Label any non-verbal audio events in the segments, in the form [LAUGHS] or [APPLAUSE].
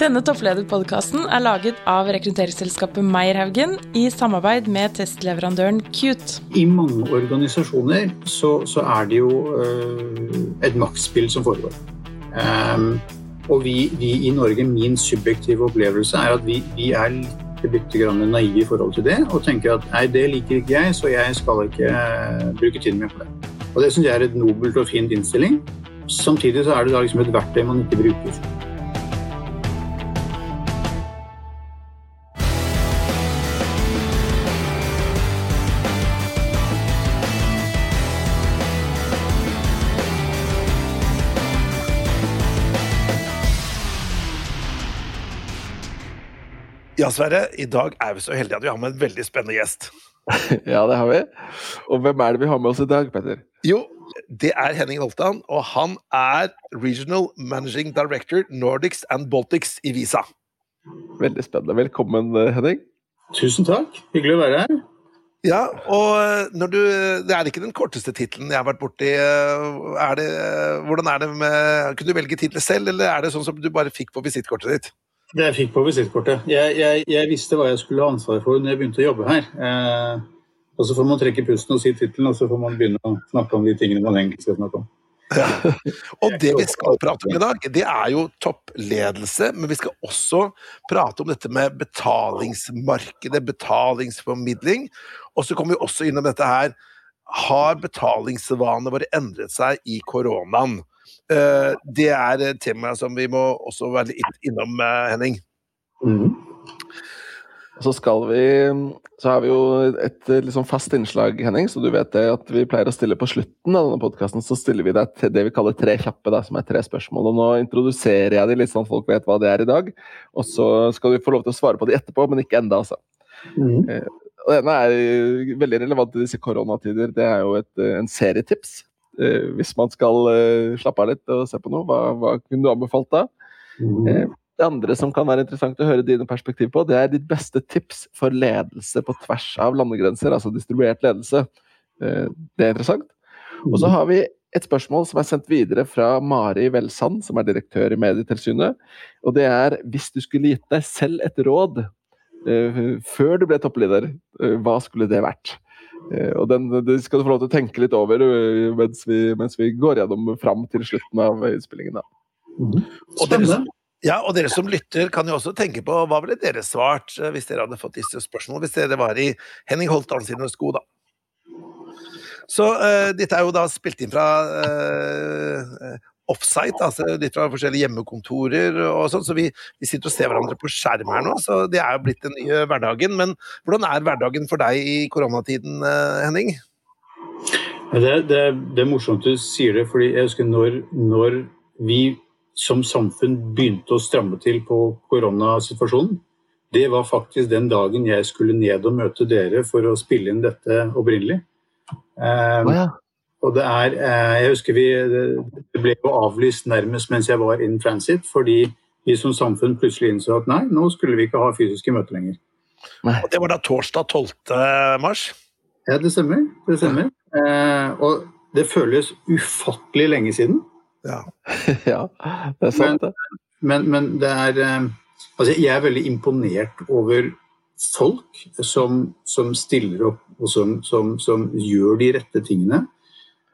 Denne topplederpodkasten er laget av rekrutteringsselskapet Meierhaugen i samarbeid med testleverandøren Cute. I mange organisasjoner så, så er det jo øh, et maktspill som foregår. Um, og vi, vi, i Norge, min subjektive opplevelse er at vi, vi er litt naive i forhold til det og tenker at nei, det liker ikke jeg, så jeg skal ikke uh, bruke tiden min på det. Og Det syns jeg er et nobelt og fint innstilling. Samtidig så er det da liksom et verktøy man ikke bruker. Ja, Sverre. I dag er vi så heldige at vi har med en veldig spennende gjest. [LAUGHS] ja, det har vi. Og hvem er det vi har med oss i dag, Petter? Jo, det er Henning Holtan, og han er Regional Managing Director Nordics and Baltics i Visa. Veldig spennende. Velkommen, Henning. Tusen takk. Hyggelig å være her. Ja, og når du, Det er ikke den korteste tittelen jeg har vært borti. Er det, hvordan er det med Kunne du velge tittel selv, eller er det sånn som du bare fikk på visittkortet ditt? Det jeg fikk på visittkortet. Jeg, jeg, jeg, visste hva jeg skulle ha ansvar for når jeg begynte å jobbe her. Eh, og så får man trekke pusten og si tittelen, og så får man begynne å snakke om de tingene man egentlig skal snakke om. Ja. [LAUGHS] Og det vi skal prate om i dag, det er jo toppledelse, men vi skal også prate om dette med betalingsmarkedet, betalingsformidling. Og så kommer vi også innom dette her Har betalingsvanene våre endret seg i koronaen? Eh, det er et tema som vi må også være litt innom, eh, Henning. Mm. Så skal vi Så har vi jo et liksom fast innslag, Henning, så du vet det at vi pleier å stille på slutten av denne podkasten, så stiller vi deg til det vi kaller tre kjappe, da, som er tre spørsmål. Og nå introduserer jeg de litt sånn at folk vet hva det er i dag. Og så skal du få lov til å svare på de etterpå, men ikke enda, altså. Mm. Eh, og denne er veldig relevant i disse koronatider. Det er jo et, en serietips hvis man skal eh, slappe av litt og se på noe, hva, hva kunne du anbefalt da? Mm. Det andre som kan være interessant å høre dine perspektiv på, det er ditt beste tips for ledelse på tvers av landegrenser, altså distribuert ledelse. Det er interessant. Og så mhm. har vi et spørsmål som er sendt videre fra Mari Velsand, som er direktør i Medietilsynet. Og det er hvis du skulle gitt deg selv et råd før du ble toppleder, hva skulle det vært? Eh, og den, det skal du få lov til å tenke litt over eh, mens vi, mens vi går gjennom fram til slutten av innspillingen. Mm. Og, dere, ja, og dere som lytter, kan jo også tenke på hva ville dere svart eh, hvis dere hadde fått disse spørsmålene, hvis dere var i Henning Holtan sine sko, da. Så uh, dette er jo da spilt inn fra uh, offsite, altså litt fra forskjellige hjemmekontorer og sånn, så vi, vi, sitter og ser hverandre på skjerm her nå. Så det er jo blitt den nye hverdagen. Men hvordan er hverdagen for deg i koronatiden, eh, Henning? Det, det, det er morsomt du sier det, fordi jeg husker når, når vi som samfunn begynte å stramme til på koronasituasjonen, det var faktisk den dagen jeg skulle ned og møte dere for å spille inn dette opprinnelig. Um, oh, ja. Og det er, eh, jeg husker vi, Det ble jo avlyst nærmest mens jeg var in transit, fordi vi som samfunn plutselig innså at nei, nå skulle vi ikke ha fysiske møter lenger. Og Det var da torsdag 12. mars? Ja, det stemmer. Det stemmer. Eh, og det føles ufattelig lenge siden. Ja, [LAUGHS] ja det er sant, det. Men, men, men, det er eh, Altså, jeg er veldig imponert over folk som, som stiller opp og som, som, som gjør de rette tingene.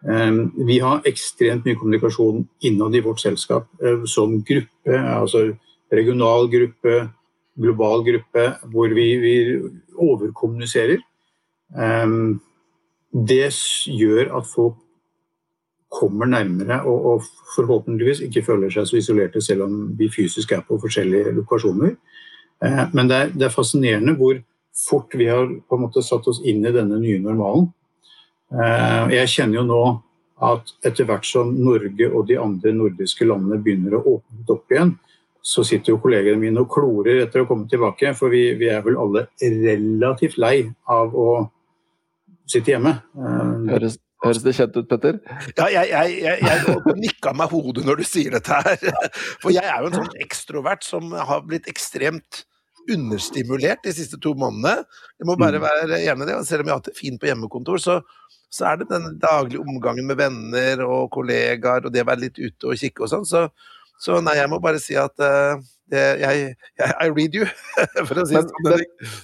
Ehm, vi har ekstremt mye kommunikasjon innad i vårt selskap eh, som gruppe, altså regional gruppe, global gruppe, hvor vi, vi overkommuniserer. Ehm, det gjør at folk kommer nærmere og, og, forhåpentligvis ikke føler seg så isolerte selv om vi fysisk er på forskjellige lokasjoner. Eh, men det er, det er fascinerende hvor fort vi har satt oss inn i denne nye normalen. Eh, jeg kjenner jo nå at etter hvert som Norge og de andre nordiske landene begynner å åpne opp igjen, så sitter jo kollegene mine og klorer etter å komme tilbake. For vi, vi er vel alle relativt lei av å sitte hjemme. Eh, høres, høres det kjent ut, Petter? Ja, jeg, jeg, jeg, jeg nikka meg hodet når du sier dette her. For jeg er jo en sånn ekstrovert som har blitt ekstremt understimulert de siste to månedene. Jeg må bare mm. være enig i det. Selv om jeg har hatt det fint på hjemmekontor, så så er det den daglige omgangen med venner og kollegaer og det å være litt ute og kikke og sånn. Så Så nei, jeg må bare si at uh, det, jeg, jeg, I read you, [LAUGHS] for å si det sånn.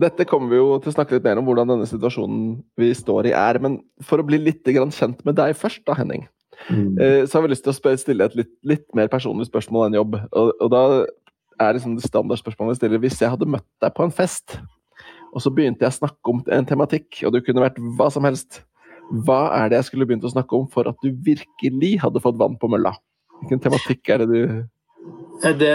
Dette kommer vi jo til å snakke litt mer om, hvordan denne situasjonen vi står i er. Men for å bli litt kjent med deg først, da, Henning. Mm. Eh, så har vi lyst til å stille et litt, litt mer personlig spørsmål enn jobb. Og, og da er liksom det standardspørsmålet vi stiller. Hvis jeg hadde møtt deg på en fest, og så begynte jeg å snakke om en tematikk, og du kunne vært hva som helst, hva er det jeg skulle begynt å snakke om for at du virkelig hadde fått vann på mølla? Hvilken tematikk er det du Eh, det,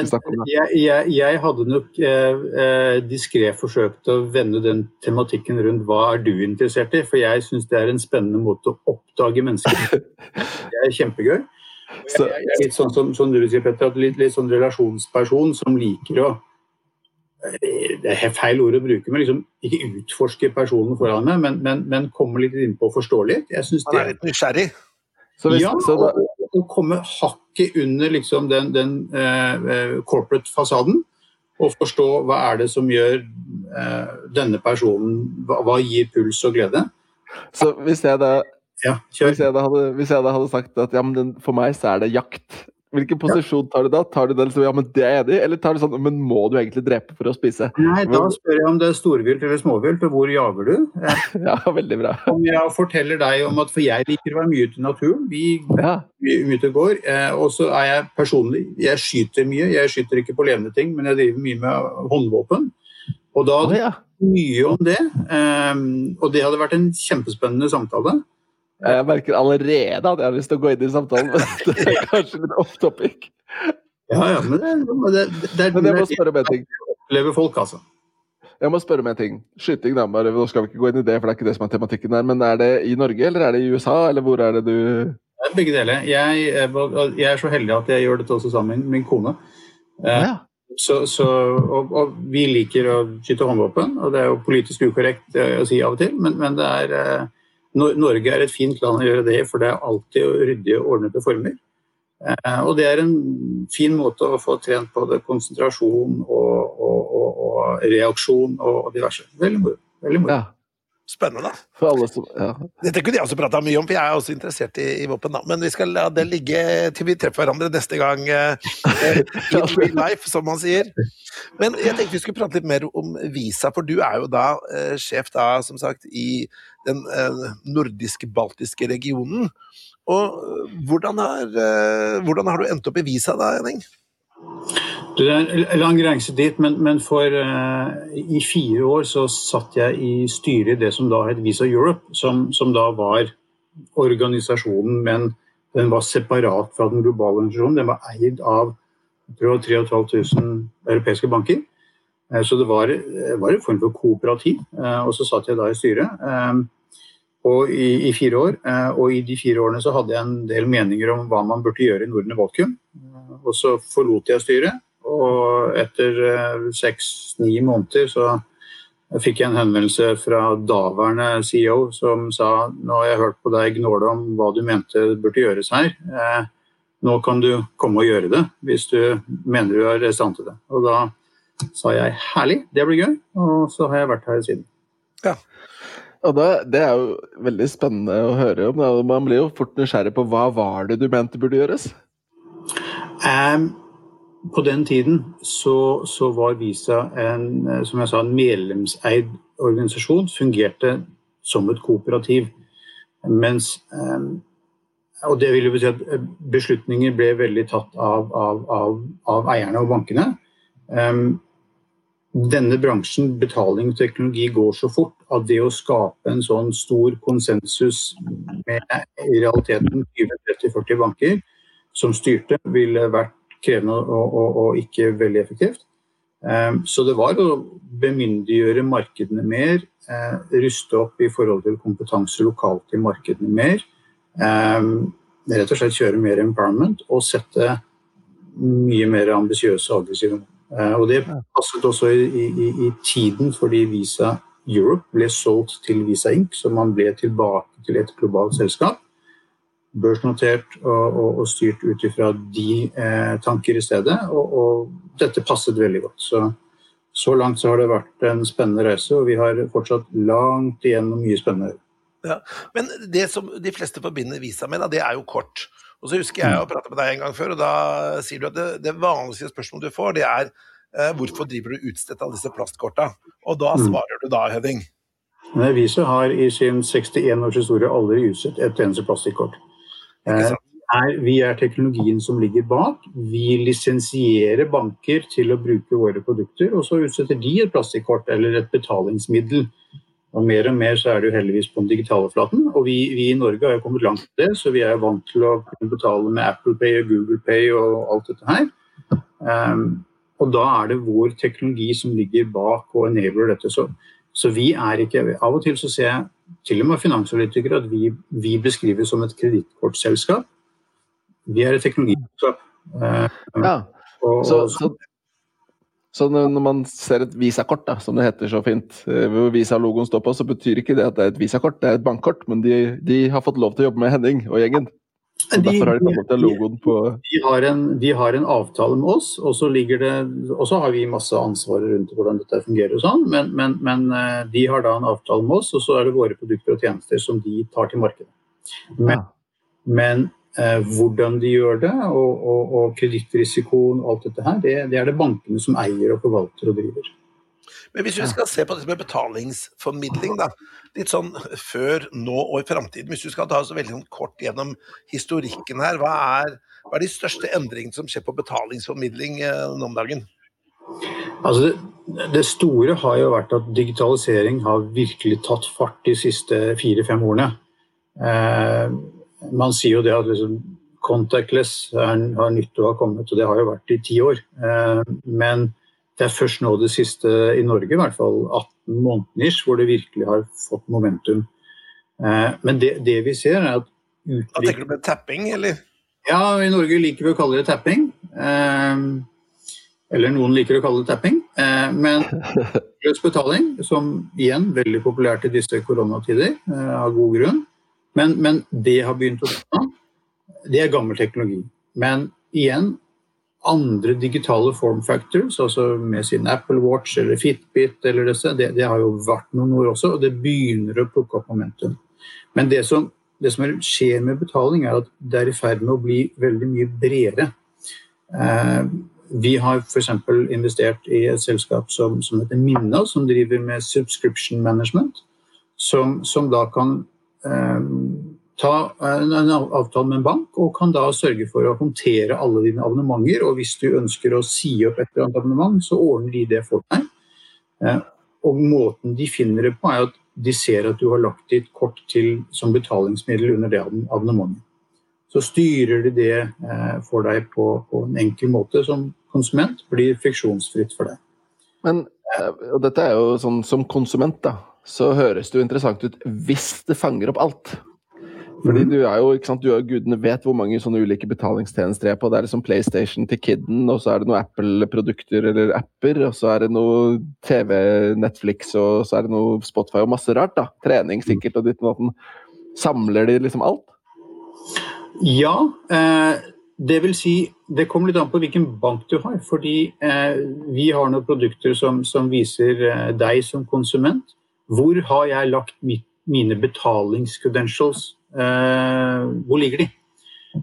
jeg, jeg, jeg, hadde nok eh, eh diskré forsøkt å vende den tematikken rundt hva er du interessert i, for jeg syns det er en spennende måte å oppdage mennesker [LAUGHS] Det er kjempegøy. Jeg, jeg er litt sånn som, som du sier, Petter, litt, litt sånn relasjonsperson som liker å det er feil ord å bruke, men liksom ikke utforske personen foran meg, men, men, men komme litt innpå og forstå litt. Jeg synes det er litt nysgjerrig? Ja, og, og komme hakket under liksom den, den uh, corporate-fasaden. Og forstå hva er det som gjør uh, denne personen hva, hva, gir puls og glede. Så hvis jeg da, ja, hvis jeg da, hadde, hvis jeg da hadde, sagt at ja, for meg så er det jakt Hvilken posisjon tar du da? Tar du den som ja, men det er enig, eller tar du sånn men må du egentlig drepe for å spise? Nei, da spør jeg om det er storvilt eller småvilt, og hvor jager du? [LAUGHS] ja, veldig bra. Om jeg forteller deg om at for jeg liker å være mye ute i naturen, vi ja. mye ute og går, eh, og så er jeg personlig Jeg skyter mye, jeg skyter ikke på levende ting, men jeg driver mye med håndvåpen. Og da oh, ja. mye om det, um, og det hadde vært en kjempespennende samtale. Jeg merker allerede at jeg har lyst til å gå inn i samtalen, men [LAUGHS] det er kanskje litt off topic. Ja, ja, men det, det, det, men jeg må spørre om en ting. Opplever folk, altså. Jeg må spørre om en ting. Skyting, da. Bare, nå skal vi ikke gå inn i det, for det er ikke det som er tematikken der. Men er det i Norge, eller er det i USA, eller hvor er det du Begge deler. Jeg, jeg, er så heldig at jeg gjør dette også sammen med min kone. Ja. Så, så, og, og, vi liker å skyte håndvåpen, og det er jo politisk ukorrekt eh, å si av og til, men, men det er eh, Norge er et fint land å gjøre det i, for det er alltid ryddige ordnede former. Eh, og det er en fin måte å få trent både konsentrasjon og, og, og, og reaksjon og diverse. Veldig moro. Veldig moro. Ja. Spennende. Som, ja. Dette kunne jeg også prata mye om, for jeg er også interessert i, i våpen. Da. Men vi skal la det ligge til vi treffer hverandre neste gang. Eh, [LAUGHS] in real life, som man sier. Men jeg tenkte vi skulle prate litt mer om Visa, for du er jo da eh, sjef da, som sagt, i den uh, nordiske-baltiske regionen. Og hvordan har, hvordan har, du endt opp i Visa da, Henning? Det er en lang reise dit, men, men for uh, i fire år så satt jeg i styret i det som da het Visa Europe, som, som, da var organisasjonen, men den var separat fra den globale organisasjonen. Den var eid av 3500 europeiske banker. Uh, så det var, var, en form for kooperativ. Uh, og så satt jeg da i styret. I, i, fire år. og i de fire årene så hadde jeg en del meninger om hva man burde gjøre i Norden i Baltikum. og så forlot jeg styret og etter eh, seks-ni måneder så fikk jeg en henvendelse fra daværende CEO som sa nå har jeg hørt på deg gnåle om hva du mente burde gjøres her. Eh, nå kan du komme og gjøre det hvis du mener du er i stand til det. Og da sa jeg herlig, det blir gøy. Og så har jeg vært her siden. Ja. Og det, det, er jo veldig spennende å høre om. Man blir jo fort nysgjerrig på hva var det du mente burde gjøres? Um, på den tiden så, så, var Visa en, eh, som jeg sa, en medlemseid organisasjon. Fungerte som et kooperativ. Mens um, Og det vil jo si at eh, beslutninger ble veldig tatt av, av, av, av eierne og bankene. Denne bransjen, betaling og teknologi, går så fort at det å skape en sånn stor konsensus med i realiteten 20-30-40 banker som styrte, ville vært krevende og, og, og ikke veldig effektivt. Ehm, så det var å bemyndiggjøre markedene mer, eh, ruste opp i forhold til kompetanse lokalt i markedene mer. Ehm, rett og slett kjøre mer empowerment og sette mye mer ambisiøse og aggressive mål. Eh, og det passet også i, i, i, tiden fordi Visa Europe ble solgt til Visa Inc., så man ble tilbake til et globalt selskap børsnotert og, og, og styrt ut ifra de eh, tanker i stedet. Og, og, dette passet veldig godt. Så, så langt så har det vært en spennende reise, og vi har fortsatt langt igjen og mye spennende. Ja, men det som de fleste forbinder Visa med, da, det er jo kort. Og så husker jeg å prate med deg en gang før, og da sier du at det, det vanligste spørsmålet du får, det er eh, hvorfor driver du utstedt av disse plastkorta? Og da mm. svarer du da, Henning? Visa har i sin 61 års historie aldri utstedt et eneste plastikkort. Eh, er, vi er teknologien som ligger bak. Vi lisensierer banker til å bruke våre produkter, og så utsetter de et plastikkort eller et betalingsmiddel og mer og mer så er det jo heldigvis på den digitale flaten. Og vi, vi i Norge har jo kommet langt til det, så vi er vant til å betale med Apple Pay og Google Pay og alt dette her. Um, og da er det vår teknologi som ligger bak og enabler dette. Så, så, vi er ikke Av og til så ser jeg til og med finansanalytikere at vi, vi beskrives som et kredittkortselskap. Vi er et teknologiselskap. Uh, ja. Og, så, så så når man ser et visakort, da, som det heter så fint, eh, hvor Visa-logoen står på, så betyr ikke det at det er et visakort, det er et bankkort. Men de, de, har fått lov til å jobbe med Henning og gjengen. Så de, de har, en, de har en avtale med oss, og så, det, og så har vi masse ansvar rundt hvordan dette fungerer og sånn, men, men, men, eh, de har da en avtale med oss, og så er det våre produkter og tjenester som de tar til markedet. Men, ja. men hvordan de gjør det, og, og, og kredittrisikoen og alt dette her, det, det, er det bankene som eier og forvalter og driver. Men hvis vi skal se på det med betalingsformidling, da, litt sånn før, nå og i framtiden, hvis du skal ta oss veldig sånn kort gjennom historikken her, hva er, hva er de største endringene som skjer på betalingsformidling eh, nå om dagen? Altså det, det, store har jo vært at digitalisering har virkelig tatt fart de siste fire-fem årene. Eh, man sier jo det at liksom, contactless er, har nytt å ha kommet, og det har jo vært i ti år. Eh, men det er først nå det siste, i Norge i hvert fall, 18 måneder hvor det virkelig har fått momentum. Eh, men det, det vi ser, er at utvikling... Tenker du med tapping, eller? Ja, i Norge liker vi å kalle det tapping. Eh, eller noen liker å kalle det tapping. Men løs betaling, som igjen veldig populært i disse koronatider, av god grunn. Men, men det har begynt å skje. Det er gammel teknologi. Men igjen, andre digitale form factors, altså med sin Apple Watch eller Fitbit eller disse, det, det, har jo vært noen år også, og det begynner å plukke opp momentum. Men det som, det som skjer med betaling, er at det er i ferd med å bli veldig mye bredere. Eh, vi har f.eks. investert i et selskap som, som heter Minna, som driver med subscription management. Som, som da kan ta en avtale med en bank og kan da sørge for å håndtere alle dine abonnementer. Og hvis du ønsker å si opp et eller annet abonnement, så ordner de det for deg. Eh, og måten de finner det på, er at de ser at du har lagt ditt kort til som betalingsmiddel under det abonnementet. Så styrer de det eh, for deg på, på en enkel måte som konsument. Blir friksjonsfritt for deg. Men og dette er jo sånn som konsument, da så høres det jo interessant ut hvis det fanger opp alt. Fordi mhm. du er jo, ikke sant, du og gudene vet hvor mange sånne ulike betalingstjenester er på. Det er liksom PlayStation til kidden, og så er det noen Apple-produkter eller apper, og så er det noe TV, Netflix, og så er det noe Spotify og masse rart. da. Trening sikkert og ditt og datt. Samler de liksom alt? Ja. Eh, det vil si, det kommer litt an på hvilken bank du har. Fordi eh, vi har noen produkter som, som viser eh, deg som konsument hvor har jeg lagt mitt, mine betalingscredentials? Eh, hvor ligger de?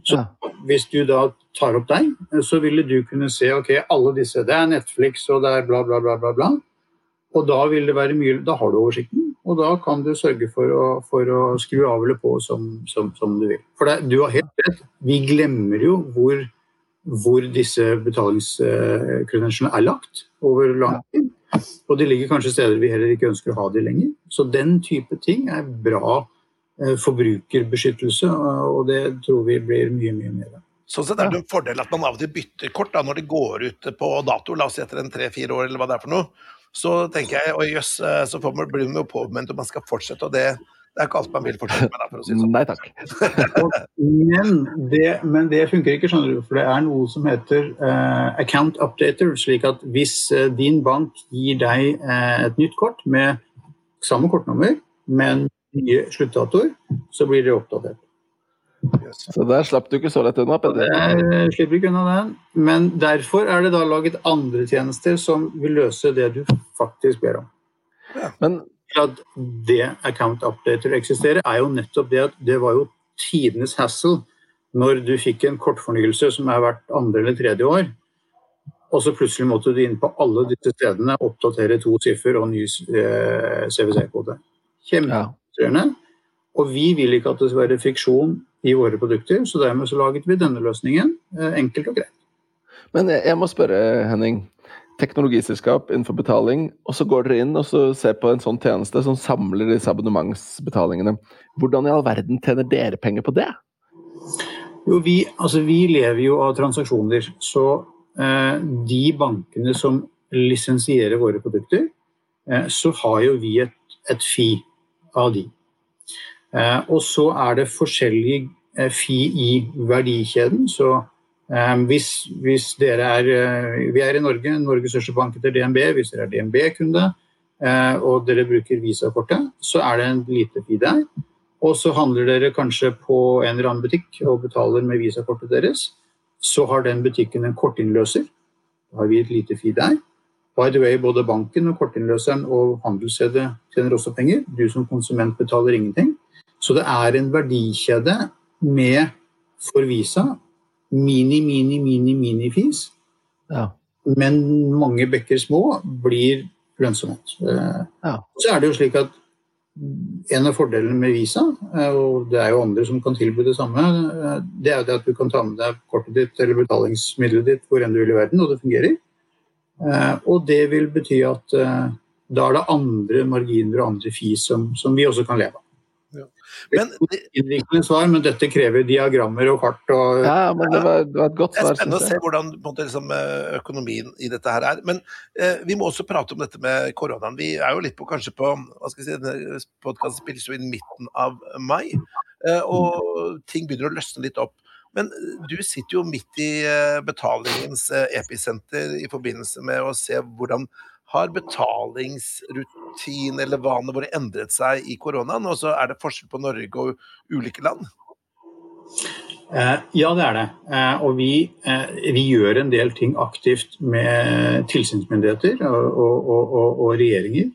Så ja. Hvis du da tar opp deg, så ville du kunne se ok, alle disse. Det er Netflix og det er bla, bla, bla. bla, bla. Og da vil det være mye, da har du oversikten, og da kan du sørge for å, for å skru av eller på som, som, som du vil. For det, du har helt rett, vi glemmer jo hvor, hvor disse betalingskredensjene er lagt over lang tid. Og de ligger kanskje steder vi heller ikke ønsker å ha de lenger. Så den type ting er bra eh, forbrukerbeskyttelse, og det tror vi blir mye, mye mer av. Sånn sett er det en fordel at man av og til bytter kort da, når det går ut på dato, la oss si etter en tre-fire år eller hva det er for noe. Så tenker jeg oi jøss, eh, så får man, blir man jo påminnet om man skal fortsette, og det, det er ikke alt man vil fortsette med. Da, for å si det sånn. Nei takk. [LAUGHS] men, det, men, det, funker ikke, skjønner du. For det er noe som heter uh, account updater. slik at hvis uh, din bank gir deg uh, et nytt kort med samme kortnummer, men nye sluttdatoer, så blir det oppdatert. Yes. Så der slapp du ikke så lett unna, Peder? Jeg slipper ikke unna den. Men derfor er det da laget andre tjenester som vil løse det du faktisk ber om. Ja. Men at det account updater eksisterer, er jo nettopp det at det var jo tidenes hassle når du fikk en kortfornyelse som er hvert andre eller tredje år, og så plutselig måtte du inn på alle disse stedene, oppdatere to siffer og ny eh, CWC-kode. Kjempefrustrerende. Og vi vil ikke at det skal være friksjon i våre produkter, så dermed så laget vi denne løsningen. Eh, enkelt og greit. Men jeg må spørre, Henning. Teknologiselskap innenfor betaling, og så går dere inn og ser på en sånn tjeneste som samler disse abonnementsbetalingene. Hvordan i all verden tjener dere penger på det? Jo, vi, altså, vi lever jo av transaksjoner. Så eh, de bankene som lisensierer våre produkter, eh, så har jo vi et, et fi av de. Eh, og så er det forskjellig eh, fi i verdikjeden. Så hvis, hvis, dere er Vi er i Norge, Norges største bank etter DNB. Hvis dere er DNB-kunde og dere bruker Visa-kortet, så er det en lite fi der. Og så handler dere kanskje på en eller annen butikk og betaler med Visa-kortet deres. Så har den butikken en kortinnløser. Da har vi et lite fee der. By the way, både banken og kortinnløseren og handelsstedet tjener også penger. Du som konsument betaler ingenting. Så det er en verdikjede med for Visa mini, mini, mini, mini-fis. Ja. Men mange bekker små blir lønnsomhet. Eh, ja. Så er det jo slik at en av fordelene med Visa, eh, og det er jo andre som kan tilby det samme, eh, det er jo det at du kan ta med deg kortet ditt eller betalingsmiddelet ditt hvor enn du vil i verden, og det fungerer. Og det vil bety at da er det andre marginer og andre fis som, som vi også kan leve av. Men, Innviklende svar, men dette krever diagrammer og kart. Og, ja, men det var, det var et godt svar. Det er spennende å se hvordan måte, liksom, eh, økonomien i dette her er. Men eh, vi må også prate om dette med koronaen. Vi er jo litt på kanskje på hva skal jeg si, denne Podkasten spilles jo i midten av mai, eh, og ting begynner å løsne litt opp. Men eh, du sitter jo midt i eh, betalingens episenter i forbindelse med å se hvordan har betalingsrutin eller vanene våre endret seg i koronaen? Og så er det forskjell på Norge og ulike land? Eh, ja, det er det. Eh, og vi, eh, vi, gjør en del ting aktivt med tilsynsmyndigheter og, og, og, og regjeringer.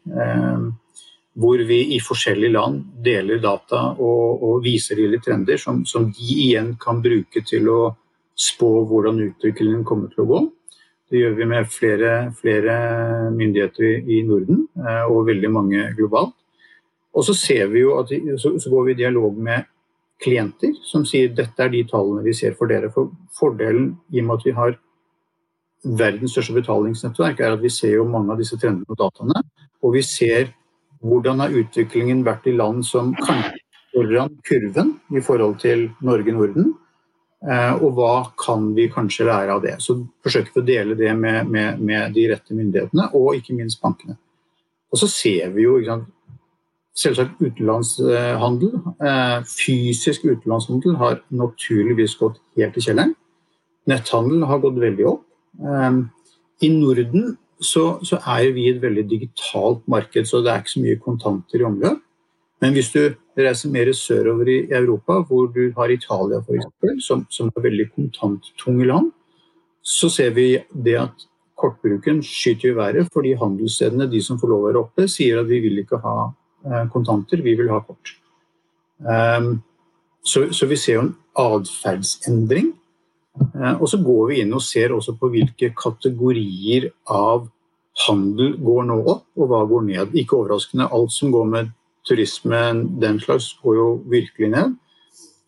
Hvor vi i forskjellige land deler data og, viser lille trender som, som de igjen kan bruke til å spå hvordan utviklingen kommer til å gå. Det gjør vi med flere, flere myndigheter i Norden eh, og veldig mange globalt. Og så, at, så går vi i dialog med klienter som sier dette er de tallene vi ser for dere. For fordelen i og med at vi har verdens største betalingsnettverk, er at vi ser jo mange av disse trendene og dataene. Og vi ser hvordan har utviklingen vært i land som kanskje foran kurven i forhold til Norge-Norden. Eh, og hva kan vi kanskje lære av det. Så forsøker vi å dele det med, med, med de rette myndighetene, og ikke minst bankene. Og så ser vi jo sant, selvsagt utenlandshandel. Eh, fysisk utenlandshandel har naturligvis gått helt i kjelleren. Netthandel har gått veldig opp. Eh, I Norden så, så er vi et veldig digitalt marked, så det er ikke så mye kontanter i omløp. Men hvis du reiser mer sørover i Europa, hvor du har Italia f.eks., som, som er veldig kontanttunge land, så ser vi det at kortbruken skyter i været fordi handelsstedene, de som får lov å være oppe, sier at vi vil ikke ha eh, kontanter, vi vil ha kort. Um, så, så, vi ser jo en atferdsendring. Uh, og så går vi inn og ser også på hvilke kategorier av handel går nå opp, og hva går ned. Ikke overraskende, alt som går med turisme, den slags, går jo virkelig ned.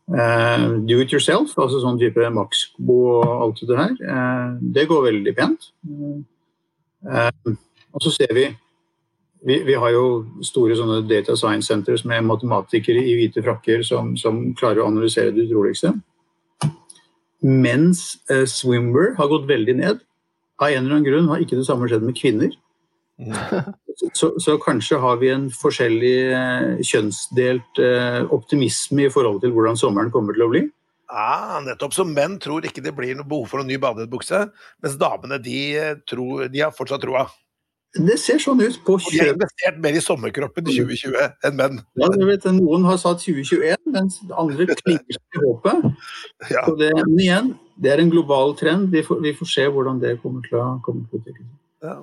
Uh, do it yourself, altså sånn type Maxbo og alt det her, uh, det går veldig pent. Uh, og så ser vi, vi vi, har jo store sånne data science centers med matematikere i hvite frakker som, som klarer å analysere det utroligste. Mens swimwear har gått veldig ned. Av en eller annen grunn har ikke det samme skjedd med kvinner. [LAUGHS] Så, så, kanskje har vi en forskjellig eh, kjønnsdelt eh, optimisme i forhold til hvordan sommeren kommer til å bli. Ja, nettopp. Så menn tror ikke det blir noe behov for en ny badebukse, mens damene de, eh, tror, de har fortsatt troa. Det ser sånn ut på kjøp. De har investert mer i sommerkroppen i 2020 enn menn. Ja, vet, Noen har satt 2021, mens andre klinger seg i håpet. Ja. Det, men igjen, det er en global trend. Vi får, vi får se hvordan det til kommer til å utvikle seg. Ja.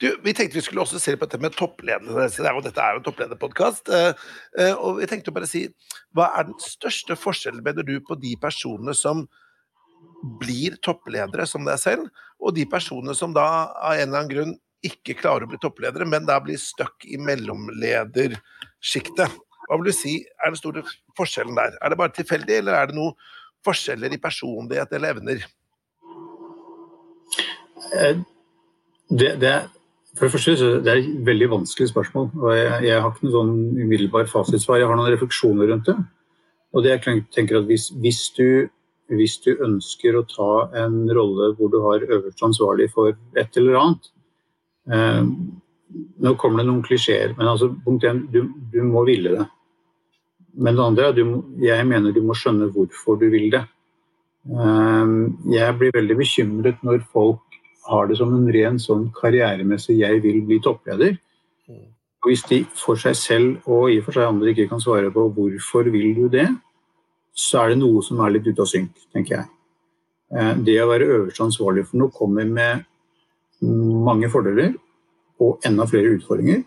Du, vi tenkte vi skulle også se på dette med toppledelse. Det er dette er jo en topplederpodkast. Eh, eh, og vi tenkte å bare si, hva er den største forskjellen, mener du, på de personene som blir toppledere som deg selv, og de personene som da av en eller annen grunn ikke klarer å bli toppledere, men da blir stuck i mellomledersjiktet? Hva vil du si er den store forskjellen der? Er det bare tilfeldig, eller er det noen forskjeller i personlighet eller evner? Eh, det, det, for det første det er et veldig vanskelig spørsmål. og Jeg, jeg har ikke noen sånn umiddelbar fasitsvar. Jeg har noen refleksjoner rundt det. Og det jeg tenker at hvis, hvis, du, hvis du ønsker å ta en rolle hvor du har øverste ansvarlig for et eller annet eh, Nå kommer det noen klisjeer, men altså, punkt én, du, du må ville det. Men det andre er at jeg mener du må skjønne hvorfor du vil det. Eh, jeg blir veldig bekymret når folk har det som en ren sånn karrieremessig 'jeg vil bli toppleder'. Og hvis de for seg selv og i og for seg andre ikke kan svare på 'hvorfor vil du det', så er det noe som er litt ute av synk, tenker jeg. Ehm, det å være øverste ansvarlig for noe kommer med mange fordeler og enda flere utfordringer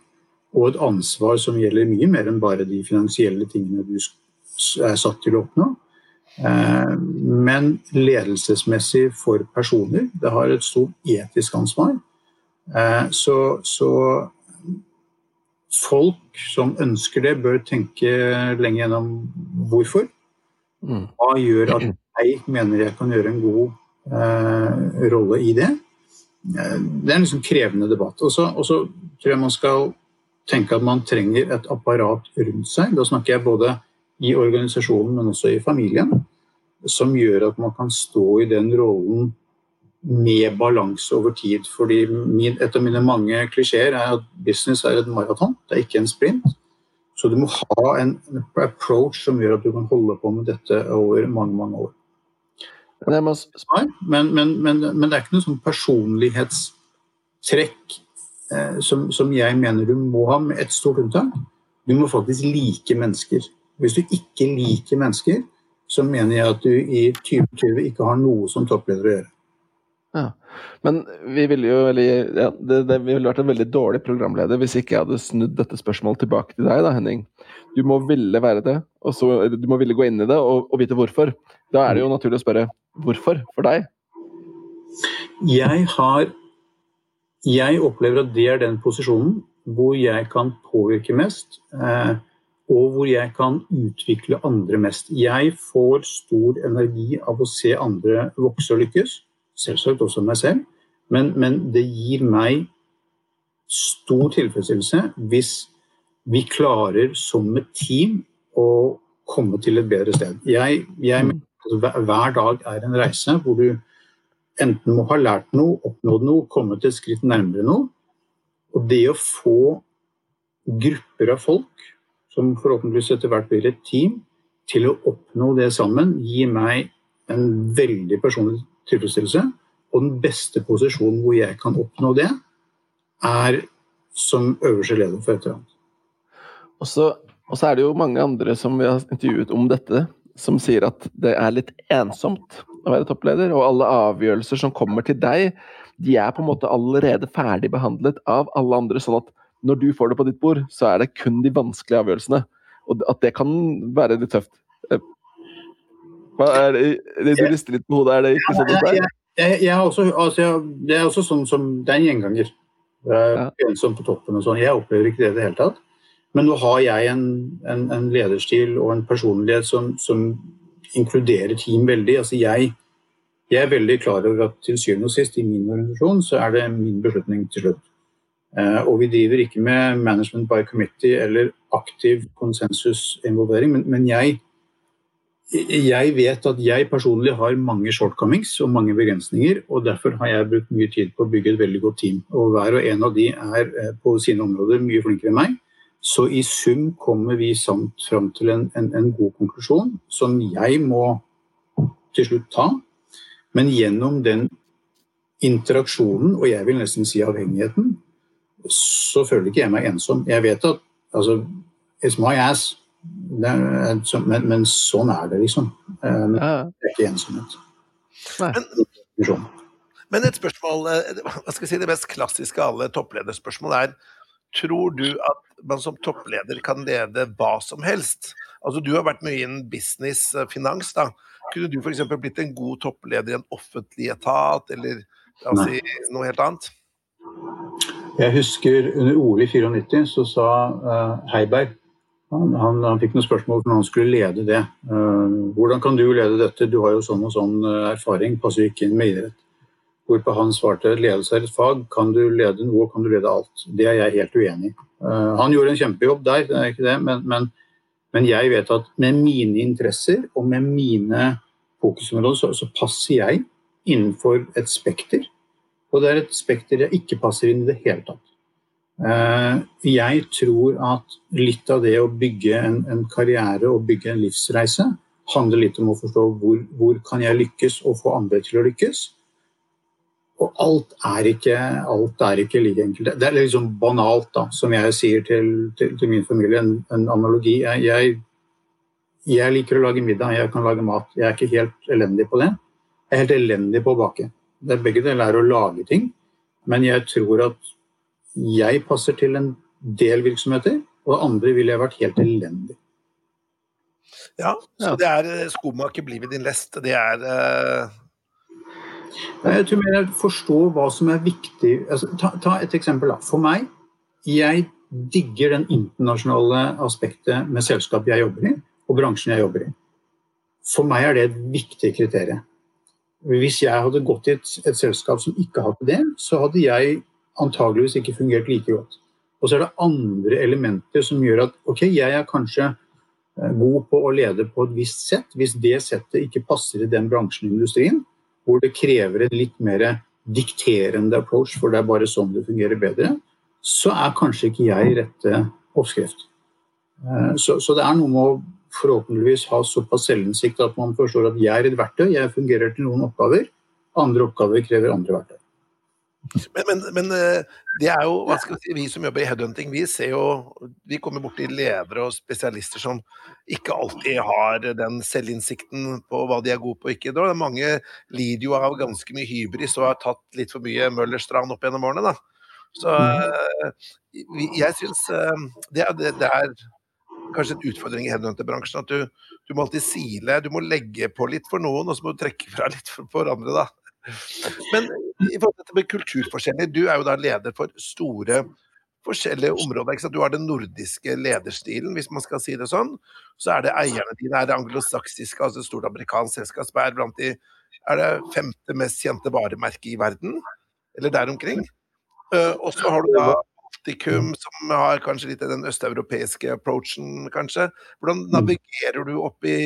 og et ansvar som gjelder mye mer enn bare de finansielle tingene du er satt til å oppnå. Eh, men ledelsesmessig for personer. Det har et stort etisk ansvar. Eh, så, så folk som ønsker det, bør tenke lenge gjennom hvorfor. Mm. Hva gjør at jeg mener jeg kan gjøre en god eh, rolle i det? Eh, det er en liksom krevende debatt. Og så tror jeg man skal tenke at man trenger et apparat rundt seg. Da snakker jeg både i organisasjonen, men også i familien. Som gjør at man kan stå i den rollen med balanse over tid. Fordi min, Et av mine mange klisjeer er at business er et maraton, det er ikke en sprint. Så du må ha en, approach som gjør at du kan holde på med dette over mange, mange år. Men, men, men, men det er ikke noe sånn personlighetstrekk Eh, som, som, jeg mener du må ha, med et stort unntak. Du må faktisk like mennesker. Hvis du ikke liker mennesker, så mener jeg at du i 2020 ikke har noe som toppleder å gjøre. Ja. Men vi ville jo veldig, ja, det, det, vi ville vært en veldig dårlig programleder hvis ikke jeg hadde snudd dette spørsmålet tilbake til deg, da, Henning. Du må ville være det, og så, du må ville gå inn i det og, og vite hvorfor. Da er det jo naturlig å spørre hvorfor for deg? Jeg har jeg opplever at det er den posisjonen hvor jeg kan påvirke mest, eh, og hvor jeg kan utvikle andre mest. Jeg får stor energi av å se andre vokse og lykkes, selvsagt også meg selv, men, men det gir meg stor tilfredsstillelse hvis vi klarer som et team å komme til et bedre sted. Jeg, jeg at hver dag er en reise hvor du enten må ha lært noe, oppnådd noe, kommet et skritt nærmere noe. Og det å få grupper av folk, som forhåpentligvis etter hvert blir et team, til å oppnå det sammen, gir meg en veldig personlig tilfredsstillelse. Og den beste posisjonen hvor jeg kan oppnå det, er som øverste leder for et eller annet. Og så er det jo mange andre som vi har intervjuet om dette, som sier at det er litt ensomt å være toppleder, og alle avgjørelser som kommer til deg, de er på en måte allerede ferdig behandlet av alle andre. sånn at når du får det på ditt bord, så er det kun de vanskelige avgjørelsene. Og at det kan være litt tøft. Eh, hva er det, det du rister litt på hodet, er det ikke sånn det er? Jeg, jeg, også, altså, det er også sånn som Det er en gjenganger. Er ensom på toppen og sånn. Jeg opplever ikke det i det hele tatt. Men nå har jeg en, en, en lederstil og en personlighet som, som inkluderer team veldig. Altså jeg, jeg, er veldig klar over at til syvende og sist i min organisasjon så er det min beslutning til slutt. Eh, og vi driver ikke med management by committee eller aktiv konsensusinvolvering, men, men jeg, jeg vet at jeg personlig har mange shortcomings og mange begrensninger, og derfor har jeg brukt mye tid på å bygge et veldig godt team. Og hver og en av de er eh, på sine områder mye flinkere enn meg. Så i sum kommer vi samt fram til en, en, en, god konklusjon, som jeg må til slutt ta. Men gjennom den interaksjonen, og jeg vil nesten si avhengigheten, så føler ikke jeg meg ensom. Jeg vet at altså, It's my ass. Er, men, men, sånn er det, liksom. Um, det er ikke ensomhet. Men, Men et spørsmål, eh, hva skal jeg si, det mest klassiske av alle topplederspørsmål er Tror du at man som toppleder kan lede hva som helst? Altså Du har vært mye innen business, eh, finans. da. Kunne du f.eks. blitt en god toppleder i en offentlig etat, eller altså, noe helt annet? Jeg husker under OL i 94 så sa uh, Heiberg han, han, han, fikk noen spørsmål når han skulle lede det. Uh, hvordan kan du lede dette, du har jo sånn og sånn erfaring, passer ikke inn med idrett. Hvorpå han svarte ledelse er et fag, kan du lede noe, kan du lede alt. Det er jeg helt uenig i. Uh, han gjorde en kjempejobb der, det er ikke det, men, men, men, jeg vet at med mine interesser og med mine fokusområder, så, så passer jeg innenfor et spekter. Og det er et spekter jeg ikke passer inn i det hele tatt. Uh, jeg tror at litt av det å bygge en, en, karriere og bygge en livsreise handler litt om å forstå hvor, hvor kan jeg lykkes og få andre til å lykkes. Og alt er ikke, alt er ikke like enkelt. Det er liksom banalt, da, som jeg sier til, til, til min familie, en, en analogi. Jeg, jeg, jeg, liker å lage middag, jeg kan lage mat. Jeg er ikke helt elendig på det. Jeg er helt elendig på å bake. Det er begge deler er å lage ting, men jeg tror at jeg passer til en del virksomheter, og andre ville jeg vært helt elendig. Ja, så det er eh, skomaker blir ved din lest. Det er uh jeg tror mer forstå hva som er viktig. Altså, ta, ta, et eksempel. Da. For meg, jeg digger den internasjonale aspektet med selskapet jeg jobber i, og bransjen jeg jobber i. For meg er det et viktig kriterium. Hvis jeg hadde gått i et, et selskap som ikke hadde det, så hadde jeg antageligvis ikke fungert like godt. Og så er det andre elementer som gjør at ok, jeg er kanskje eh, god på å lede på et visst sett. Hvis det settet ikke passer i den bransjen i industrien, hvor det krever en litt mer dikterende approach, for det er bare sånn det fungerer bedre, så er kanskje ikke jeg rette oppskrift. Eh, så, så, det er noe med å forhåpentligvis ha såpass selvinnsikt at man forstår at jeg er et verktøy, jeg fungerer til noen oppgaver, andre oppgaver krever andre verktøy. Men, men, men, eh, det er jo, hva skal vi si, vi som jobber i headhunting, vi ser jo Vi kommer borti ledere og spesialister som ikke alltid har den selvinnsikten på hva de er gode på og ikke. Da. Mange lider jo av ganske mye hybris og har tatt litt for mye Møllerstrand opp gjennom årene. Da. Så mm. eh, jeg syns eh, det, det, det, er kanskje en utfordring i headhunterbransjen at du, du, må alltid sile, du må legge på litt for noen, og så må du trekke fra litt for, for andre. da. Men i forhold til med kulturforskjeller, du er jo da leder for store forskjellige områder. Ikke sant? Du har den nordiske lederstilen, hvis man skal si det sånn. Så er det eierne dine er det anglosaksiske, altså et stort amerikansk selskap som er blant de er det femte mest kjente varemerket i verden, eller der omkring. Uh, og så har du da Optikum, som har kanskje litt den østeuropeiske approachen, kanskje. Hvordan navigerer du opp i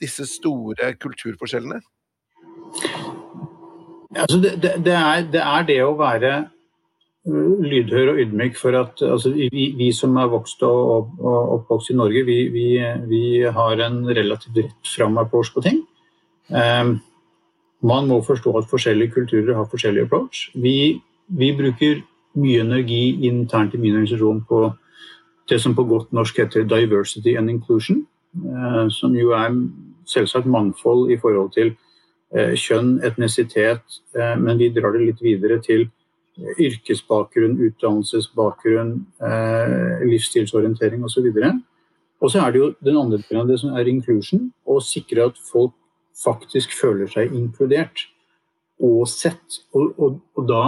disse store kulturforskjellene? Altså det, det, det, er, det, er, det å være uh, lydhør og ydmyk for at altså vi, vi, som er vokst og, og oppvokst i Norge, vi, vi, vi, har en relativt rett fram approach på ting. Um, man må forstå at forskjellige kulturer har forskjellig approach. Vi, bruker mye energi internt i min organisasjon på det som på godt norsk heter diversity and inclusion, uh, som jo er selvsagt mangfold i forhold til Eh, kjønn, etnisitet, eh, men vi drar det litt videre til eh, yrkesbakgrunn, utdannelsesbakgrunn, livsstilsorientering osv. Og så er det jo den andre delen av det som er inclusion, å sikre at folk faktisk føler seg inkludert og sett. Og, og, og da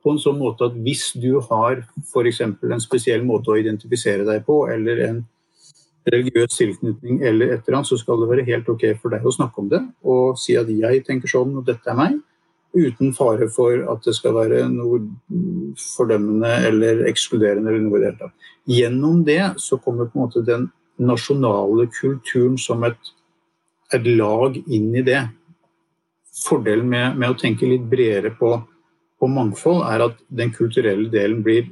på en sånn måte at hvis du har f.eks. en spesiell måte å identifisere deg på, eller en religiøs tilknytning eller et eller annet, så skal det være helt ok for deg å snakke om det og si at jeg tenker sånn og dette er meg, uten fare for at det skal være noe fordømmende eller ekskluderende eller noe i det hele tatt. Gjennom det så kommer på en måte den nasjonale kulturen som et, et lag inn i det. Fordelen med, med, å tenke litt bredere på, på mangfold er at den kulturelle delen blir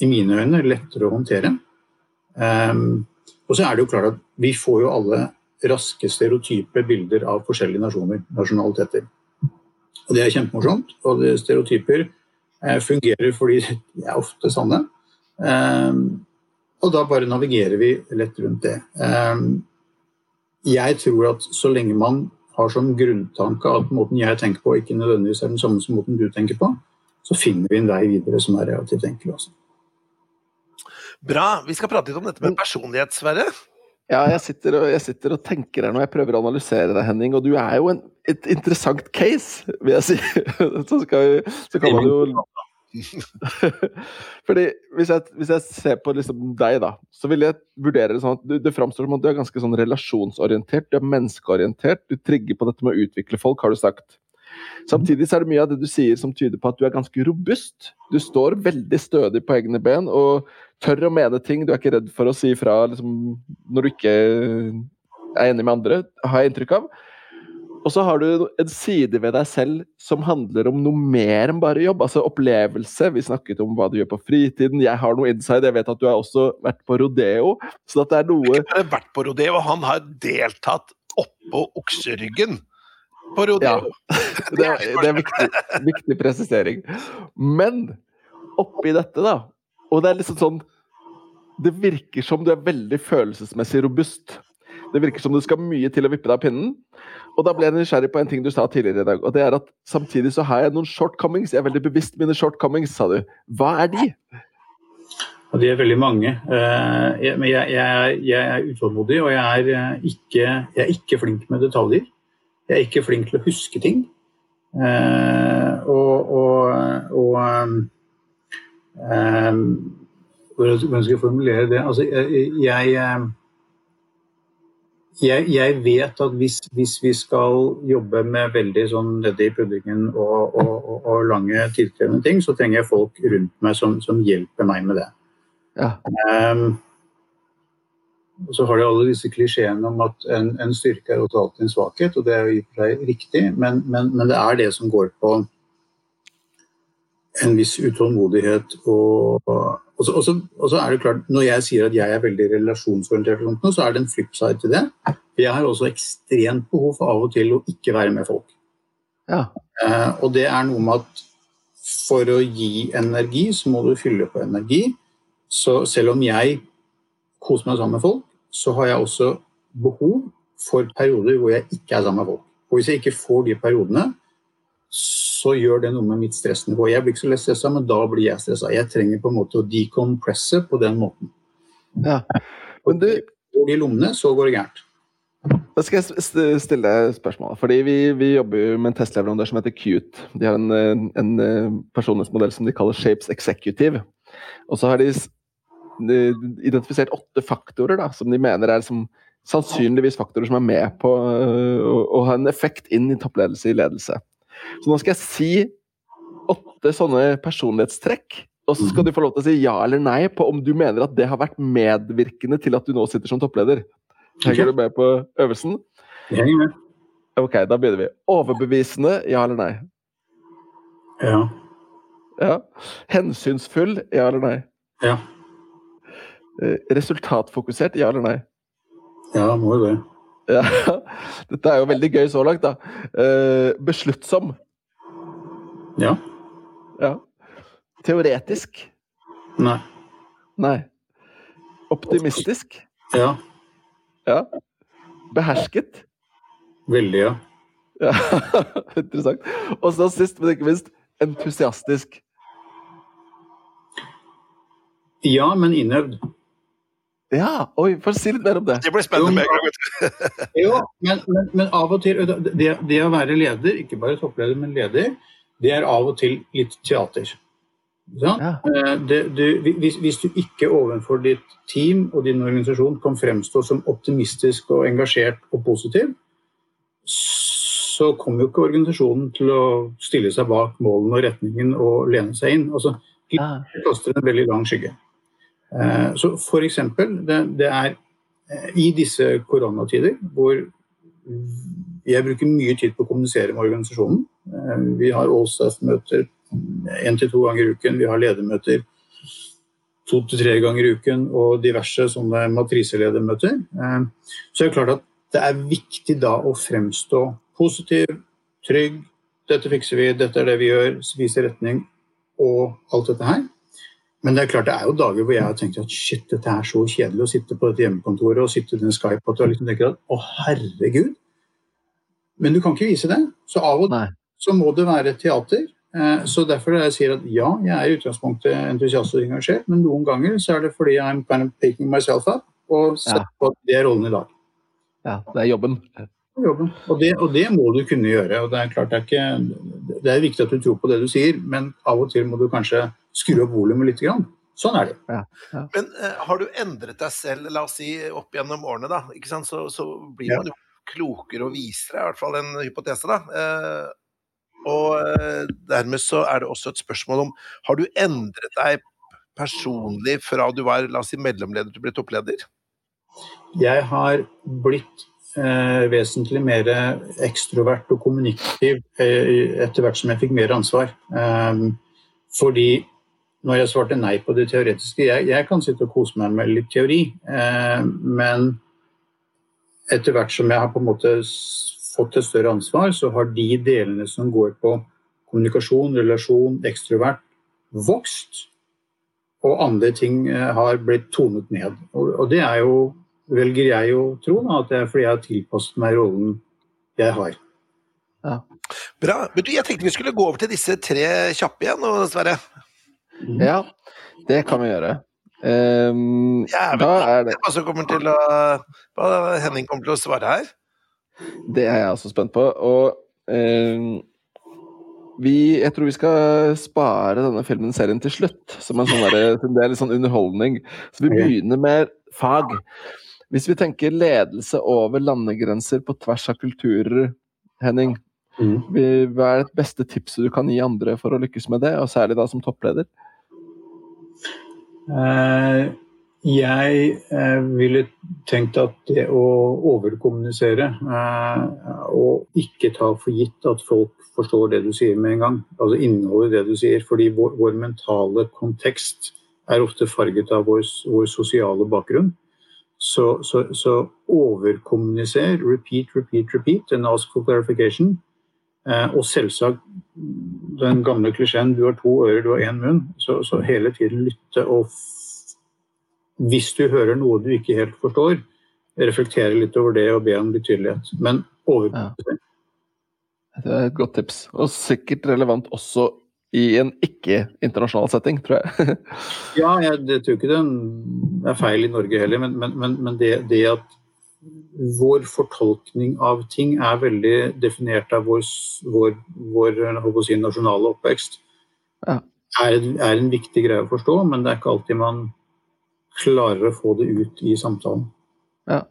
i mine øyne lettere å håndtere. Um, og så er det jo klart at vi får jo alle raske stereotype bilder av forskjellige nasjoner, nasjonaliteter. Og det er kjempemorsomt. Og stereotyper eh, fungerer fordi de er ofte sanne. Um, og da bare navigerer vi lett rundt det. Um, jeg tror at så lenge man har som grunntanke at måten jeg tenker på, ikke nødvendigvis er den samme som måten du tenker på, så finner vi en vei videre som er relativt enkel. Også. Bra. Vi skal prate litt om dette med personlighet, Sverre. Ja, jeg sitter, og, jeg sitter, og, tenker her når jeg prøver å analysere deg, Henning. Og du er jo en, et interessant case, vil jeg si. [LAUGHS] Så, vi, så kan man jo [LAUGHS] Fordi hvis jeg, hvis jeg, ser på liksom deg, da, så vil jeg vurdere det sånn at du, det framstår som at du er ganske sånn relasjonsorientert, du er menneskeorientert. Du trigger på dette med å utvikle folk, har du sagt. Samtidig så er det mye av det du sier som tyder på at du er ganske robust. Du står veldig stødig på egne ben og tør å mene ting. Du er ikke redd for å si ifra liksom, når du ikke er enig med andre, har jeg inntrykk av. Og så har du en side ved deg selv som handler om noe mer enn bare jobb. Altså opplevelse. Vi snakket om hva du gjør på fritiden. Jeg har noe inside. Jeg vet at du har også vært på rodeo. Så det er noe Ikke bare vært på rodeo, han har deltatt oppå okseryggen på rodeo. Ja, [LAUGHS] det, er, det er viktig, viktig presisering. Men oppi dette, da Og det er liksom sånn Det virker som du er veldig følelsesmessig robust. Det virker som det skal mye til å vippe deg av pinnen. Og da ble jeg nysgjerrig på en ting du sa tidligere i dag. Og det er at samtidig så har jeg noen shortcomings. Jeg er veldig bevisst mine shortcomings, sa du. Hva er de? Og de er veldig mange. Eh, men jeg, jeg, jeg er utålmodig, og jeg er, eh, ikke, jeg er ikke flink med detaljer. Jeg er ikke flink til å huske ting. Uh, og, og, og Hvordan skal jeg formulere det? Altså, jeg, jeg, jeg vet at hvis, hvis, vi skal jobbe med veldig sånn nedi puddingen og, og, og, lange, tidkrevende ting, så trenger jeg folk rundt meg som, som hjelper meg med det. Ja. Um, og så har de alle disse klisjeene om at en, en styrke er alltid en svakhet, og det er jo i og for seg riktig, men, men, men, det er det som går på en viss utålmodighet. Og, og, så, og, så, og, så, er det klart, når jeg sier at jeg er veldig relasjonsorientert, så er det en flipside til det. Jeg har også ekstremt behov for av og til å ikke være med folk. Ja. Eh, og det er noe med at for å gi energi, så må du fylle på energi. Så selv om jeg koser meg sammen med folk, så har jeg også behov for perioder hvor jeg ikke er sammen med folk. Og hvis jeg ikke får de periodene, så gjør det noe med mitt stressnivå. Jeg blir ikke så lett stressa, men da blir jeg stressa. Jeg trenger på en måte å decompresse på den måten. Ja. Men du... Går de lommene, så går det gærent. Da skal jeg stille deg spørsmål. Fordi vi, vi jobber med en testleverandør som heter Cute. De har en, en personlighetsmodell som de kaller Shapes Executive. Og så har de identifisert åtte faktorer da, som de mener er som, sannsynligvis faktorer som er med på øh, å, å ha en effekt inn i toppledelse i ledelse. Så nå skal jeg si åtte sånne personlighetstrekk. Og så skal du få lov til å si ja eller nei på om du mener at det har vært medvirkende til at du nå sitter som toppleder. Henger du med på øvelsen? Jeg henger med. Ok, da begynner vi. Overbevisende, ja eller nei? Ja. ja. Hensynsfull, ja eller nei? Ja. Eh, resultatfokusert, ja eller nei? Ja, må jo det. Ja, [LAUGHS] Dette er jo veldig gøy så langt, da. Eh, besluttsom. Ja. ja. Teoretisk? Nei. Nei. Optimistisk? Ja. Ja. Behersket? Veldig, ja. ja. [LAUGHS] Interessant. Og så sist, men ikke minst, entusiastisk. Ja, men innøvd. Ja, oi, få si litt mer om det. Det blir spennende med [LAUGHS] jo, men, men, men, av og til det, det, å være leder, ikke bare toppleder, men leder, det er av og til litt teater. Ja. Eh, det, du, hvis, hvis, du ikke overfor ditt team og din organisasjon kan fremstå som optimistisk og engasjert og positiv, så kommer jo ikke organisasjonen til å stille seg bak målene og retningen og lene seg inn. Altså, det koster en veldig lang skygge. Eh, så eksempel, Det, det er eh, i disse koronatider hvor jeg bruker mye tid på å kommunisere med organisasjonen. Eh, vi har Allstaff-møter én til to ganger i uken. Vi har ledermøter to til tre ganger i uken og diverse sånne matriseledermøter. Så det er klart at det er viktig da å fremstå positiv, trygg. Dette fikser vi, dette er det vi gjør, viser retning og alt dette her. Men det er klart det er jo dager hvor jeg har tenkt at shit, dette er så kjedelig å sitte på dette hjemmekontoret og sitte under Skype og liksom tenker at å herregud, men du kan ikke vise det. Så av og til så må det være teater. Eh, så derfor jeg sier at ja, jeg er i utgangspunktet entusiast og engasjert, men noen ganger så er det fordi I'm kind of taking myself up og ser på at det er rollen i dag. Ja, det er jobben. jobben. Og, det, og det må du kunne gjøre. og Det er klart det er, ikke, det er viktig at du tror på det du sier, men av og til må du kanskje skru opp volumet litt. Grann. Sånn er det. Ja, ja. Men uh, har du endret deg selv, la oss si opp gjennom årene, da? Ikke sant? Så, så blir man jo klokere og visere, i hvert fall en hypotese, da. Uh, og uh, dermed så er det også et spørsmål om Har du endret deg personlig fra du var la oss si, mellomleder til du ble toppleder? Jeg har blitt eh, vesentlig mer ekstrovert og kommunikativ eh, etter hvert som jeg fikk mer ansvar. Fordi når jeg svarte nei på det teoretiske Jeg, jeg kan sitte og kose meg med litt teori, eh, men etter hvert som jeg har på en måte fått et større ansvar, så har de delene som går på kommunikasjon, relasjon, ekstrovert, vokst. Og andre ting eh, har blitt tonet ned. Og, og det er jo, velger jeg å tro, da, at det er fordi jeg har tilpasset meg rollen jeg har. Ja. Bra. Men du, jeg tenkte vi skulle gå over til disse tre kjappe igjen, Sverre. Mm. Ja, det kan vi gjøre. Um, da er det Hva kommer til å Hva Henning kommer til å svare her? Det er jeg også spent på. Og um, vi, jeg tror vi skal spare denne filmen serien til slutt. Som en sånn der, det er litt sånn underholdning. Så vi begynner med fag. Hvis vi tenker ledelse over landegrenser på tvers av kulturer, Henning. Mm. Hva er det beste tipset du kan gi andre for å lykkes med det, og særlig da som toppleder? Eh, jeg eh, ville tenkt at det å overkommunisere eh, og ikke ta for gitt at folk forstår det du sier med en gang, altså innholdet i det du sier, fordi vår, vår mentale kontekst er ofte farget av vår, vår sosiale bakgrunn. Så, så, så overkommuniser, repeat, repeat, repeat, and ask for clarification. Eh, og selvsagt den gamle klisjeen 'du har to ører, du har én munn'. Så, så hele tiden lytte og hvis du hører noe du ikke helt forstår, reflektere litt over det og be om betydelighet. Men overbevise. Ja. Det er et godt tips, og sikkert relevant også i en ikke-internasjonal setting, tror jeg. [LAUGHS] ja, jeg, jeg, tror ikke det er feil i Norge heller, men, men, men det, det, at vår fortolkning av ting er veldig definert av vår, vår, vår si, nasjonale oppvekst. Ja. Er, er, en viktig greie å forstå, men det er ikke alltid man klarer å få det ut i samtalen. Ja.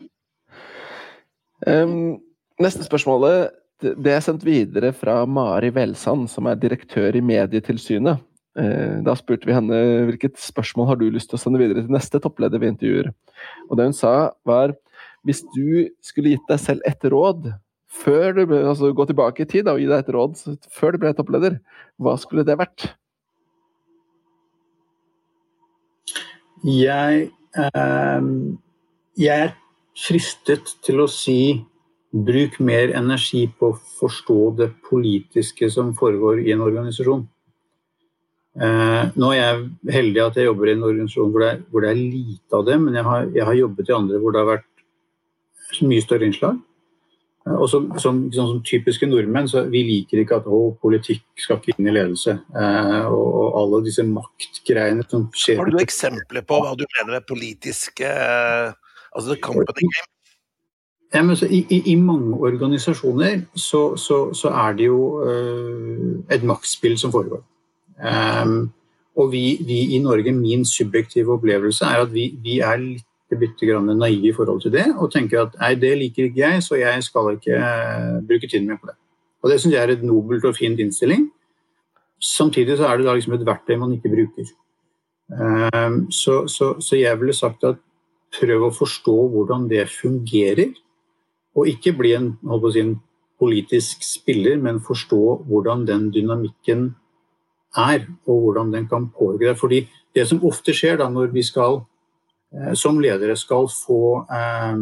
Um, neste spørsmålet det er sendt videre fra Mari Velsand, som er direktør i Medietilsynet. Uh, da spurte vi henne hvilket spørsmål har du lyst til å sende videre til neste toppleder vi intervjuer. Og det hun sa var hvis du skulle gitt deg selv et råd før du ble, altså gå tilbake i tid da, og gi deg et råd før du ble toppleder, hva skulle det vært? Jeg, eh, jeg er fristet til å si bruk mer energi på å forstå det politiske som foregår i en organisasjon. Eh, nå er jeg heldig at jeg jobber i en organisasjon hvor det er, hvor det er lite av det, men jeg har, jeg har, jobbet i andre hvor det har vært mye større innslag. Eh, og som, som, sånn som, typiske nordmenn, så vi liker ikke at å, politikk skal ikke inn i ledelse. Eh, og, og, alle disse maktgreiene som skjer Har du noen eksempler på hva du mener med politiske eh, Altså the company game? Ja, så, i, i, i, mange organisasjoner så, så, så er det jo eh, et maktspill som foregår. Um, og vi, vi, i Norge, min subjektive opplevelse er at vi, vi er litt bitte grann naive i forhold til det og tenker at nei, det liker ikke jeg, så jeg skal ikke uh, bruke tiden min på det. Og Det syns jeg er et nobelt og fint innstilling. Samtidig så er det da liksom et verktøy man ikke bruker. Um, så, så, så, jeg ville sagt at prøv å forstå hvordan det fungerer. Og ikke bli en, si, en politisk spiller, men forstå hvordan den dynamikken er, og hvordan den kan påvirke deg. Fordi det som ofte skjer da når vi skal Eh, som ledere skal få eh,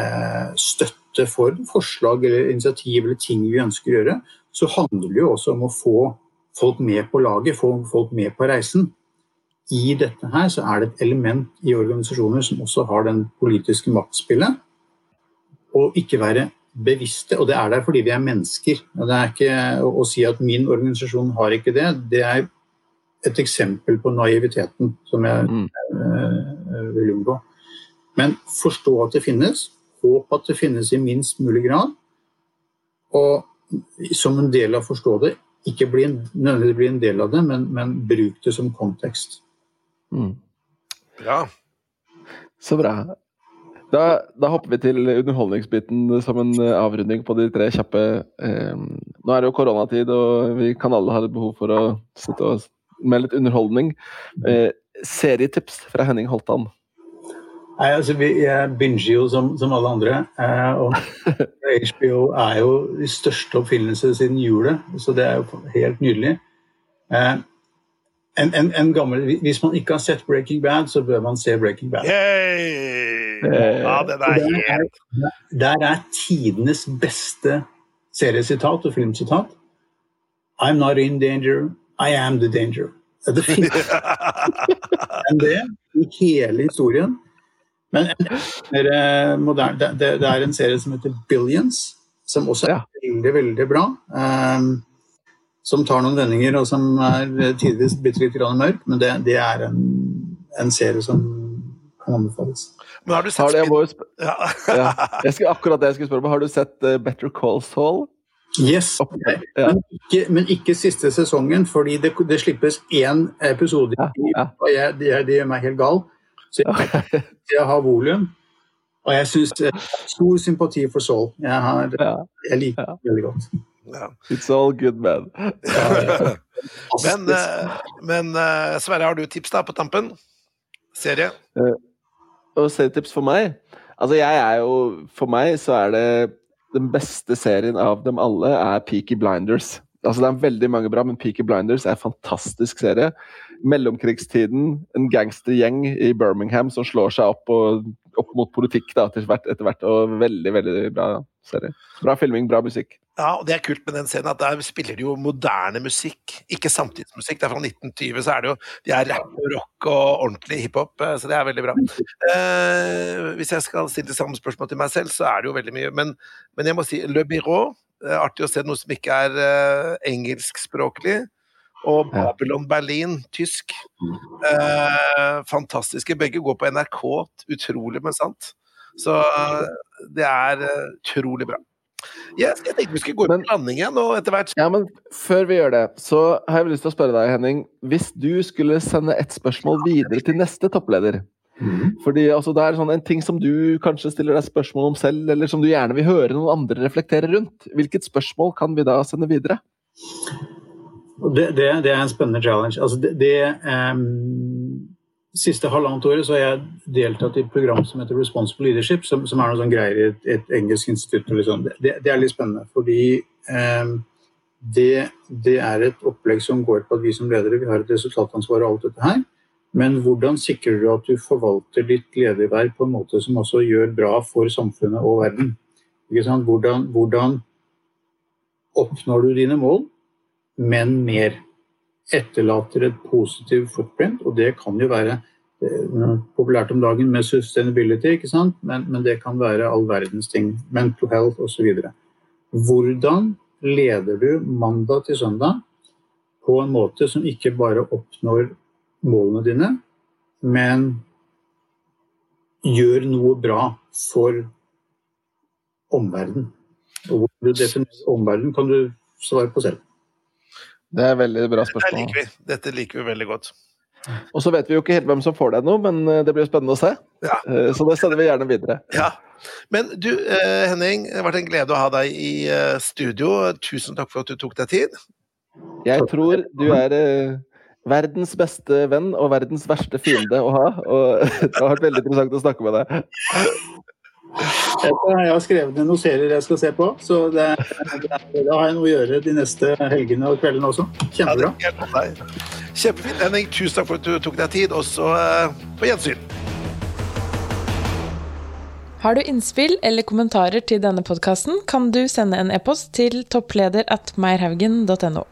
eh, støtte for forslag eller initiativ eller ting vi ønsker å gjøre, så handler det jo også om å få folk med på laget, få folk med på reisen. I dette her så er det et element i organisasjoner som også har den politiske maktspillet. Og ikke være bevisste, og det er der fordi vi er mennesker. Det er ikke å, å si at min organisasjon har ikke det. Det er et eksempel på naiviteten som jeg mm. uh, vil unngå. Men forstå at det finnes, håp at det finnes i minst mulig grad, og som en del av å forstå det, ikke bli en, nødvendigvis bli en del av det, men, men bruk det som kontekst. Mm. Bra. Så bra. Da, da, hopper vi til underholdningsbiten som en eh, avrunding på de tre kjappe. Eh, nå er det jo koronatid, og vi kan alle ha et behov for å sitte og med litt underholdning. Eh, serietips fra Henning Holtan. Nei, altså, Jeg binger jo som, som alle andre. Eh, og [LAUGHS] HBO er jo de største oppfinnelse siden julet, så det er jo helt nydelig. Eh, en, en, en gammel, hvis man ikke har sett Breaking Bad, så bør man se Breaking Bad. Yay! Ja, den er Der er tidenes beste seriesitat og filmsitat. I'm not in danger, I am the danger. [LAUGHS] Det finnes enn det i hele historien. Men mer moderne, det, det, er en serie som heter Billions, som også er veldig, veldig bra. Um, som tar noen vendinger, og som er tidvis bitte litt mørk, men det, det er en, en, serie som kan anbefales. Men har du sett har det, ja. ja. [LAUGHS] Jeg skal, akkurat det jeg skulle spørre om. Har du sett uh, Better Call Saul? Yes, okay. ja. men, ikke, men, ikke, siste sesongen, fordi det, det slippes én episode, ja, og jeg, det, det, gjør meg helt gal. Så jeg, [LAUGHS] jeg har volum. Og jeg syns stor sympati for Saul. Jeg, har, jeg liker det veldig godt. Ja. It's all good, man. [LAUGHS] men, eh, men eh, Sverre, har du tips da på tampen? Serie? Uh, og serietips for meg? Altså, jeg er jo For meg så er det den beste serien av dem alle er Peaky Blinders. Altså, det er veldig mange bra, men Peaky Blinders er en fantastisk serie. Mellomkrigstiden, en gangstergjeng i Birmingham som slår seg opp, og, opp mot politikk da, etter, hvert, og veldig, veldig bra serie. Bra filming, bra musikk. Ja, og det er kult med den scenen at der spiller de jo moderne musikk, ikke samtidsmusikk. Det er fra 1920, så er det jo De er rapp og rock og ordentlig hiphop, eh, så det er veldig bra. Eh, hvis jeg skal stille samme spørsmål til meg selv, så er det jo veldig mye. Men, men jeg må si Le Byrå. Eh, artig å se noe som ikke er eh, engelskspråklig. Og Babylon Berlin, tysk. Eh, fantastiske. Begge går på NRK. Utrolig, men sant. Så det er utrolig bra. Yes, jeg tenkte vi skulle gå i landing igjen og etter hvert. Ja, men før vi gjør det, så har jeg lyst til å spørre deg, Henning. Hvis du skulle sende et spørsmål videre til neste toppleder mm. Fordi altså, Det er sånn en ting som du kanskje stiller deg spørsmål om selv, eller som du gjerne vil høre noen andre reflektere rundt. Hvilket spørsmål kan vi da sende videre? Det, det, det er en spennende challenge. Altså det, det um siste halvannet året så har jeg deltatt i et program som heter Responsible Leadership, som, som er noe sånn greier i et, et, engelsk institutt. Liksom. Det, det, er litt spennende, fordi eh, det, det, er et opplegg som går på at vi som ledere vi har et resultatansvar og alt dette her. Men hvordan sikrer du at du forvalter ditt lederverv på en måte som også gjør bra for samfunnet og verden? Hvordan, hvordan oppnår du dine mål, men mer? Etterlater et positivt footprint, og det kan jo være eh, populært om dagen med sustainability, ikke sant? Men, men det kan være all verdens ting. Mental health osv. Hvordan leder du mandag til søndag på en måte som ikke bare oppnår målene dine, men gjør noe bra for omverdenen? Og hvordan du definerer omverdenen, kan du svare på selv. Det er veldig bra spørsmål. Dette liker vi, Dette liker vi veldig godt. Og så vet vi jo ikke helt hvem som får deg nå, men eh, det blir jo spennende å se. Ja. Eh, så det sender vi gjerne videre. Ja. Men du eh, Henning, det har vært en glede å ha deg i studio. Tusen takk for at du tok deg tid. Jeg tror du er verdens beste venn og verdens verste fiende å ha. Og [LAUGHS] det har vært veldig interessant å snakke med deg. Jeg har skrevet ned noen serier jeg skal se på, så det, det, da har jeg noe å gjøre de neste helgene og kveldene også. Kjempebra. Ja, Kjempefint. Henning, tusen takk for at du tok deg tid, og så uh, på gjensyn. Har du innspill eller kommentarer til denne podkasten, kan du sende en e-post til toppleder at meierhaugen.no.